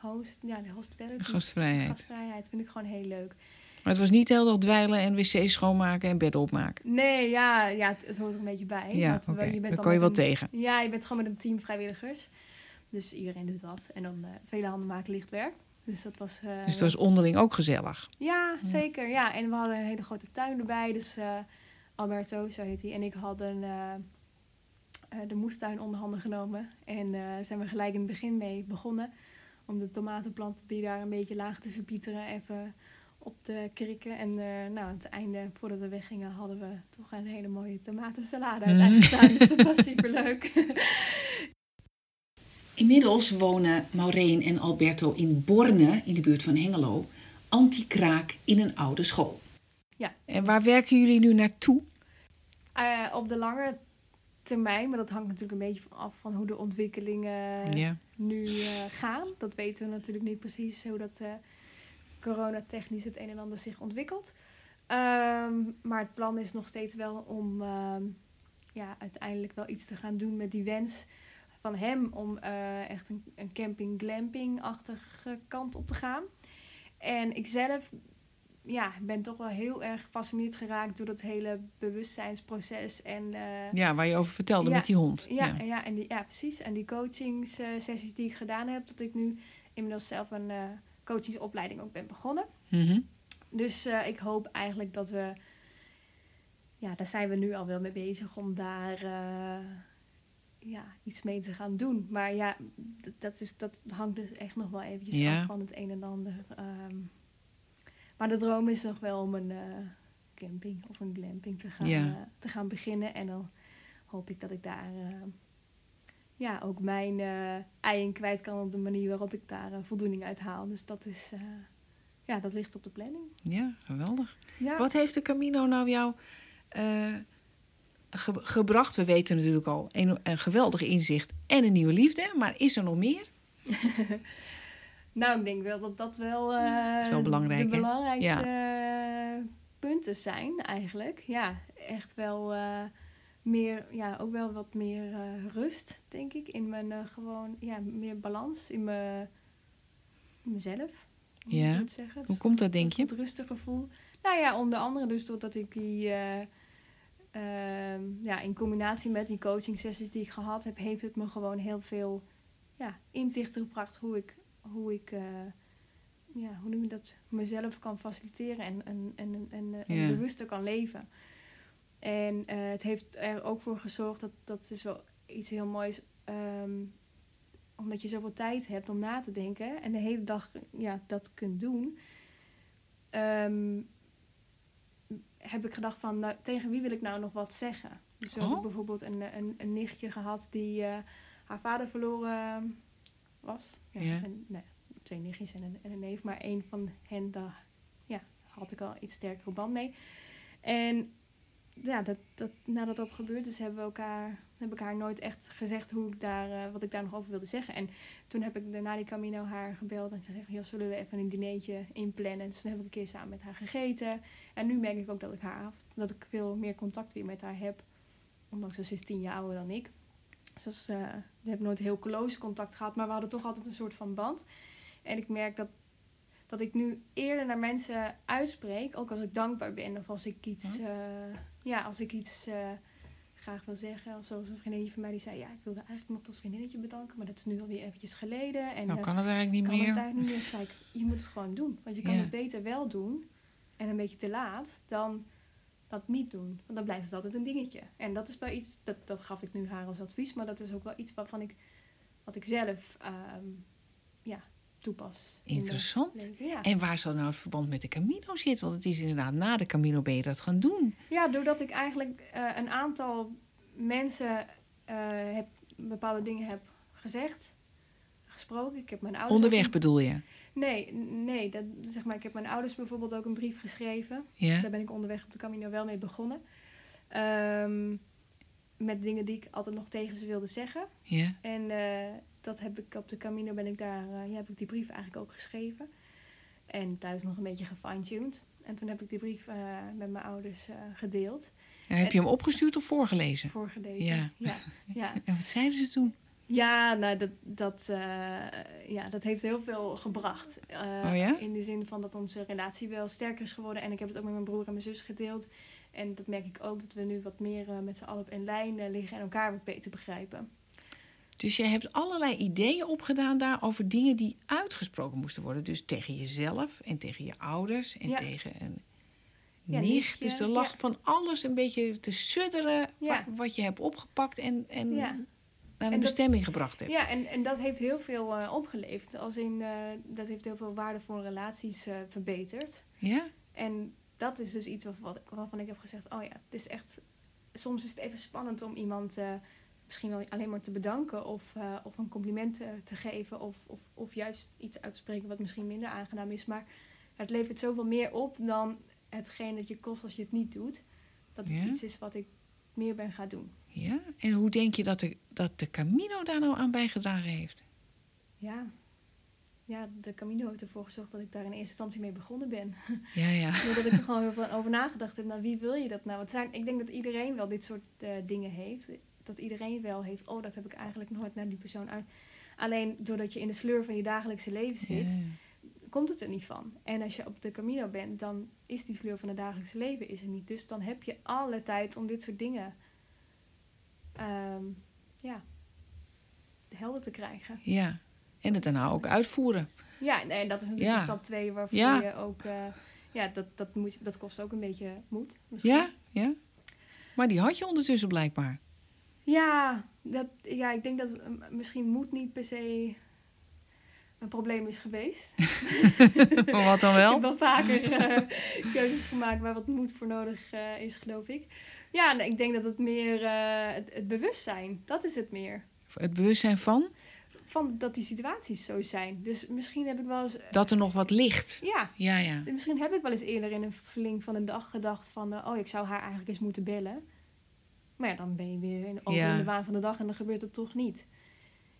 host... Ja, de hospitality. Gastvrijheid. gastvrijheid vind ik gewoon heel leuk. Maar het was niet heel dag dweilen en wc's schoonmaken en bedden opmaken. Nee, ja, ja het, het hoort er een beetje bij. Ja, oké. je bent Dat dan kon je wel een- tegen. Ja, je bent gewoon met een team vrijwilligers. Dus iedereen doet wat. En dan eh, vele handen maken licht werk. Dus dat was... eh, Dus dat was onderling ook gezellig. Ja, zeker. Ja, en we hadden een hele grote tuin erbij. Dus eh, Alberto, zo heet hij, en ik hadden de moestuin onder handen genomen. En zijn we gelijk in het begin mee begonnen. Om de tomatenplanten die daar een beetje lagen te verpieteren even op te krikken. En eh, nou, aan het einde, voordat we weggingen, hadden we toch een hele mooie tomatensalade uit Mm. eigen tuin. Dus dat was superleuk. Inmiddels wonen Maureen en Alberto in Borne, in de buurt van Hengelo, anti-kraak in een oude school. En waar werken jullie nu naartoe? Eh, op de lange termijn, maar dat hangt natuurlijk een beetje van af van hoe de ontwikkelingen ja. nu eh, gaan. Dat weten we natuurlijk niet precies hoe dat eh coronatechnisch het een en ander zich ontwikkelt. Ehm, maar het plan is nog steeds wel om ehm, ja, uiteindelijk wel iets te gaan doen met die wens van hem om eh, echt een, een camping-glamping-achtige kant op te gaan. En ik zelf ja, ben toch wel heel erg gefascineerd geraakt door dat hele bewustzijnsproces en eh, ja, waar je over vertelde Ja. met die hond. ja, ja. ja, en die, ja, precies. En die coachingssessies die ik gedaan heb, dat ik nu inmiddels zelf een eh, coachingsopleiding ook ben begonnen. Mhm. Dus eh, ik hoop eigenlijk dat we, ja, daar zijn we nu al wel mee bezig om daar eh, ja, iets mee te gaan doen. Maar ja, dat, is, dat hangt dus echt nog wel eventjes Ja. af van het een en ander. Ehm, maar de droom is nog wel om een eh, camping of een glamping te gaan, Ja. te gaan beginnen. En dan hoop ik dat ik daar ja, ook mijn ei in kwijt kan op de manier waarop ik daar eh, voldoening uit haal. Dus dat is, eh, ja, dat ligt op de planning. Ja, geweldig. Ja. Wat heeft de Camino nou jou ge- gebracht? We weten natuurlijk al een, een geweldig inzicht en een nieuwe liefde. Maar is er nog meer? Nou, ik denk wel dat dat wel, is wel belangrijk, de belangrijkste punten zijn eigenlijk. Ja, echt wel meer, ja, ook wel wat meer eh, rust, denk ik. In mijn eh, gewoon, ja, meer balans in, mijn, in mezelf. hoe Ja. ik moet zeggen. Hoe komt dat, denk je? Het rustige gevoel. Nou ja, onder andere dus doordat ik die... eh, ehm, ja, in combinatie met die coaching sessies die ik gehad heb... heeft het me gewoon heel veel ja, inzichten gebracht... hoe ik, hoe ik ja, hoe noem je dat, mezelf kan faciliteren... en, en, en, en, en Ja. bewuster kan leven. En eh, het heeft er ook voor gezorgd... dat dat is wel iets heel moois... ehm, omdat je zoveel tijd hebt om na te denken... en de hele dag ja, dat kunt doen... Ehm, heb ik gedacht van, nou, tegen wie wil ik nou nog wat zeggen? Dus heb ik Oh. bijvoorbeeld een, een, een nichtje gehad die eh, haar vader verloren was. Ja. En, nee, twee nichtjes en een, en een neef, maar één van hen, daar ja, had ik al iets sterkere band mee. En ja, dat, dat, nadat dat gebeurd is, hebben we elkaar, heb ik haar nooit echt gezegd hoe ik daar, eh, wat ik daar nog over wilde zeggen. En toen heb ik daarna die Camino haar gebeld en gezegd, joh, zullen we even een dinertje inplannen? Dus toen heb ik een keer samen met haar gegeten. En nu merk ik ook dat ik haar dat ik veel meer contact weer met haar heb. Ondanks dat ze is tien jaar ouder dan ik. Dus eh, we hebben nooit heel close contact gehad, maar we hadden toch altijd een soort van band. En ik merk dat, dat ik nu eerder naar mensen uitspreek, ook als ik dankbaar ben of als ik iets, eh, ja, als ik iets eh, graag wil zeggen. Of zoals een vriendinnetje van mij die zei, ja, ik wilde eigenlijk nog dat vriendinnetje bedanken, maar dat is nu alweer eventjes geleden. En, Nou, eh, kan het eigenlijk niet kan het meer. eigenlijk niet meer. Zei ik, je moet het gewoon doen. Want je kan Ja. het beter wel doen en een beetje te laat dan dat niet doen. Want dan blijft het altijd een dingetje. En dat is wel iets, dat, dat gaf ik nu haar als advies, maar dat is ook wel iets waarvan ik wat ik zelf ehm, ja, toepas. Interessant. Ja. En waar zou nou het verband met de Camino zitten? Want het is inderdaad na de Camino ben je dat gaan doen. ja, doordat ik eigenlijk eh, een aantal mensen eh, heb, bepaalde dingen heb gezegd, gesproken. Ik heb mijn ouders... Onderweg bedoel je? Nee, nee dat, zeg maar, ik heb mijn ouders bijvoorbeeld ook een brief geschreven. Ja? Daar ben ik onderweg op de Camino wel mee begonnen. Ehm, met dingen die ik altijd nog tegen ze wilde zeggen. Ja? En eh, dat heb ik op de Camino ben ik daar, eh, ja, heb ik die brief eigenlijk ook geschreven. En thuis nog een beetje gefine-tuned. En toen heb ik die brief eh, met mijn ouders eh, gedeeld, Ja, heb je hem opgestuurd of voorgelezen? voorgelezen. Ja. Ja, ja. En wat zeiden ze toen? Ja, nou, dat, dat, ja, dat heeft heel veel gebracht. Oh ja? In de zin van dat onze relatie wel sterker is geworden. En ik heb het ook met mijn broer en mijn zus gedeeld. En dat merk ik ook, dat we nu wat meer met z'n allen op één lijn liggen en elkaar wat beter begrijpen. Dus je hebt allerlei ideeën opgedaan daar over dingen die uitgesproken moesten worden. Dus tegen jezelf en tegen je ouders en Ja. tegen een Ja, nicht. nichtje, Dus er lag ja. van alles een beetje te sudderen wat je hebt opgepakt en, en naar een En dat- bestemming gebracht hebt. Ja, en, en dat heeft heel veel eh, opgeleverd. Als in, eh, dat heeft heel veel waardevolle relaties eh, verbeterd. Ja? En dat is dus iets waarvan, waarvan ik heb gezegd: oh ja, het is echt. Soms is het even spannend om iemand misschien wel alleen maar te bedanken of, eh, of een compliment eh, te geven of, of, of juist iets uit te spreken wat misschien minder aangenaam is. Maar het levert zoveel meer op dan hetgeen dat je kost als je het niet doet. Dat het Ja? iets is wat ik meer ben gaan doen. Ja? En hoe denk je dat de, dat de Camino daar nou aan bijgedragen heeft? Ja. Ja, de Camino heeft ervoor gezorgd dat ik daar in eerste instantie mee begonnen ben. Ja, ja. Doordat ik er gewoon heel veel over nagedacht heb. Nou, wie wil je dat nou? Het zijn, ik denk dat iedereen wel dit soort eh, dingen heeft. Dat iedereen wel heeft. Oh, dat heb ik eigenlijk nooit naar die persoon uit. Alleen doordat je in de sleur van je dagelijkse leven zit, komt het er niet van. En als je op de Camino bent, dan is die sleur van het dagelijkse leven is er niet. Dus dan heb je alle tijd om dit soort dingen ehm, ja, helder te krijgen. Ja. En het daarna ook uitvoeren. Ja, en dat is natuurlijk Ja. stap 2 waarvoor Ja. je ook... eh, ja, dat, dat, moet, dat kost ook een beetje moed. misschien. Ja? Ja? Maar die had je ondertussen blijkbaar. Ja, dat, ja, ik denk dat misschien moed niet per se een probleem is geweest. Maar wat dan Ik wel? heb wel vaker eh, keuzes gemaakt waar wat moed voor nodig eh, is, geloof ik. Ja, ik denk dat het meer eh, het, het bewustzijn, dat is het meer. Het bewustzijn van Van dat die situaties zo zijn. Dus misschien heb ik wel eens... dat er nog wat ligt. Ja, Ja, ja. Misschien heb ik wel eens eerder in een verling van een dag gedacht van... oh, ik zou haar eigenlijk eens moeten bellen. Maar ja, dan ben je weer in, over Ja. in de waan van de dag en dan gebeurt het toch niet.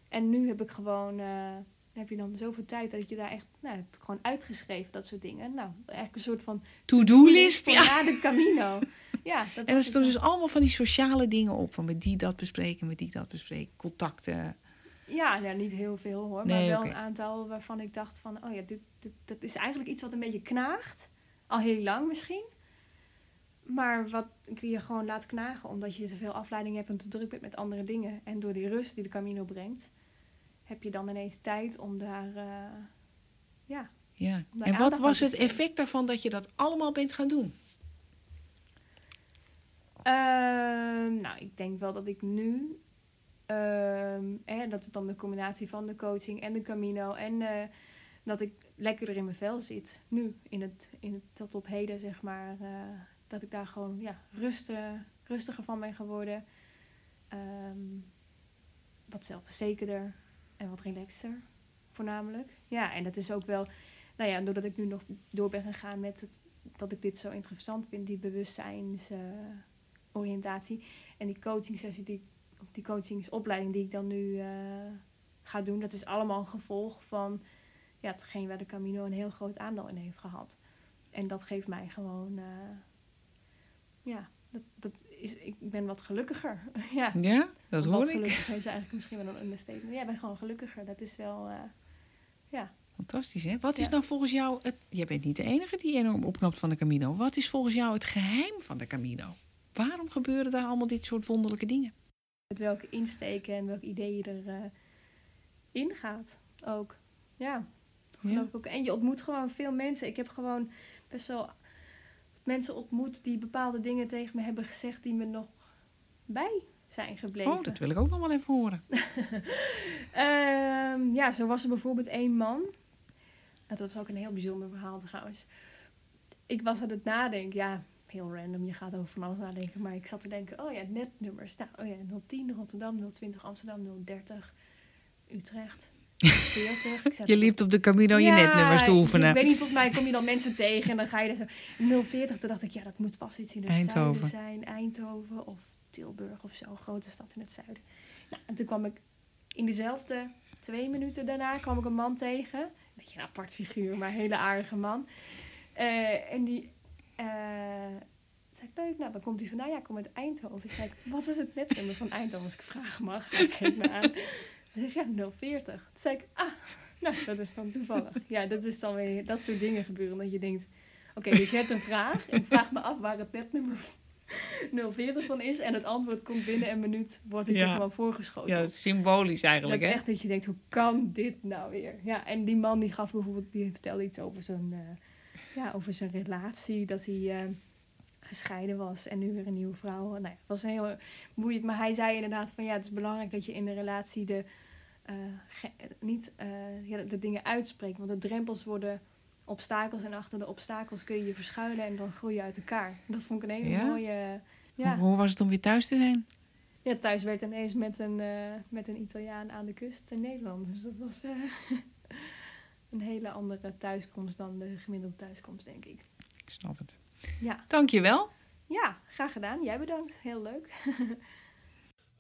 En nu heb ik gewoon... eh, heb je dan zoveel tijd dat je daar echt... Nou, heb ik gewoon uitgeschreven, dat soort dingen. Nou, eigenlijk een soort van... To-do-list. Ja. na de Camino. Ja, dat En er staan het dus allemaal van die sociale dingen op. Van met die dat bespreken, met die dat bespreken. Contacten. dan. Ja, nou, niet heel veel hoor. Nee, maar wel een aantal waarvan ik dacht van... Oh ja, dit, dit, dat is eigenlijk iets wat een beetje knaagt. Al heel lang misschien. Maar wat ik je gewoon laat knagen, omdat je zoveel afleiding hebt en te druk bent met andere dingen. En door die rust die de Camino brengt, heb je dan ineens tijd om daar. eh, ja. Ja. Daar En wat was het effect daarvan dat je dat allemaal bent gaan doen? Ehm, nou, ik denk wel dat ik nu. hè, dat het dan de combinatie van de coaching en de Camino. En eh, dat ik lekkerder in mijn vel zit. Nu, in het, in het, tot op heden, zeg maar. Dat ik daar gewoon ja, rusten, rustiger van ben geworden. Ehm, wat zelfverzekerder en wat relaxter, voornamelijk. Ja, en dat is ook wel, nou ja, doordat ik nu nog door ben gegaan met het, dat ik dit zo interessant vind, die bewustzijnsoriëntatie en die coaching sessie, die, die coachingsopleiding die ik dan nu eh, ga doen, dat is allemaal een gevolg van ja, hetgeen waar de Camino een heel groot aandeel in heeft gehad. En dat geeft mij gewoon, eh, ja, dat, dat is, ik ben wat gelukkiger. ja. Ja, dat Wat hoor ik. gelukkiger is eigenlijk misschien wel een understatement. Ja, ik ben gewoon gelukkiger. Dat is wel, eh, ja. Fantastisch, hè? Wat is Ja. nou volgens jou... Het, jij bent niet de enige die enorm opknapt van de Camino. Wat is volgens jou het geheim van de Camino? Waarom gebeuren daar allemaal dit soort wonderlijke dingen? Met welke insteken en welke ideeën er eh in gaat ook. Ja, geloof Ja? ik ook. En je ontmoet gewoon veel mensen. Ik heb gewoon best wel mensen ontmoet die bepaalde dingen tegen me hebben gezegd die me nog bij zijn gebleven. Oh, dat wil ik ook nog wel even horen. Ehm, ja, zo was er bijvoorbeeld één man. Dat was ook een heel bijzonder verhaal trouwens. Ik was aan het nadenken, ja, heel random, je gaat over van alles nadenken. Maar ik zat te denken, oh ja, netnummers. Nou, oh ja, 010 Rotterdam, 020 Amsterdam, 030 Utrecht, 40. Ik zat Je liep op de Camino je netnummers te Ik oefenen. weet niet, volgens mij kom je dan mensen tegen en dan ga je er zo... 040, toen dacht ik, ja, dat moet vast iets in het Eindhoven. zuiden zijn. Eindhoven of Tilburg of zo, een grote stad in het zuiden. Nou, en toen kwam ik in dezelfde twee minuten daarna kwam ik een man tegen. Een beetje een apart figuur, maar een hele aardige man. Eh, en die eh, zei ik, leuk, nou, waar komt hij vandaan? Ja, ik kom uit Eindhoven. Toen zei ik, wat is het netnummer van Eindhoven als ik vragen mag? Hij keek me aan. Hij zei, ja, 040. Toen zei ik, ah, nou, dat is dan toevallig. Ja, dat is dan weer, dat soort dingen gebeuren. Dat je denkt, oké, dus je hebt een vraag. En ik vraag me af waar het netnummer 040 van is. En het antwoord komt binnen een minuut, wordt ik Ja. er gewoon voorgeschoten. Ja, dat is symbolisch Dat eigenlijk, is hè? echt dat je denkt, hoe kan dit nou weer? Ja, en die man die gaf bijvoorbeeld, die vertelde iets over zijn, eh, ja, over zijn relatie, dat hij eh, gescheiden was en nu weer een nieuwe vrouw. Nou ja, het was heel boeiend, maar hij zei inderdaad van ja, het is belangrijk dat je in de relatie de, eh, niet eh, ja, de dingen uitspreekt, want de drempels worden obstakels en achter de obstakels kun je je verschuilen en dan groei je uit elkaar. Dat vond ik een hele Ja? mooie... Ja. Hoe, hoe was het om weer thuis te zijn? Ja, thuis werd ineens met een, eh, met een Italiaan aan de kust in Nederland. Dus dat was een hele andere thuiskomst dan de gemiddelde thuiskomst, denk ik. Ik snap het. Ja, Dankjewel. ja graag gedaan. Jij bedankt. Heel leuk.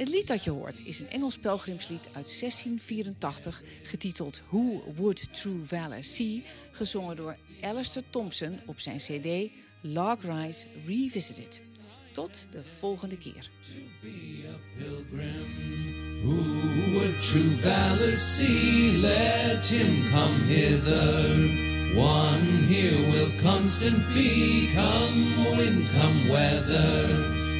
Het lied dat je hoort is een Engels pelgrimslied uit 1684, getiteld Who Would True Valor See, gezongen door Alistair Thompson op zijn CD Log Rise Revisited. Tot de volgende keer. Who would true valor see? Let him come hither. One here will constant be, come wind, come weather.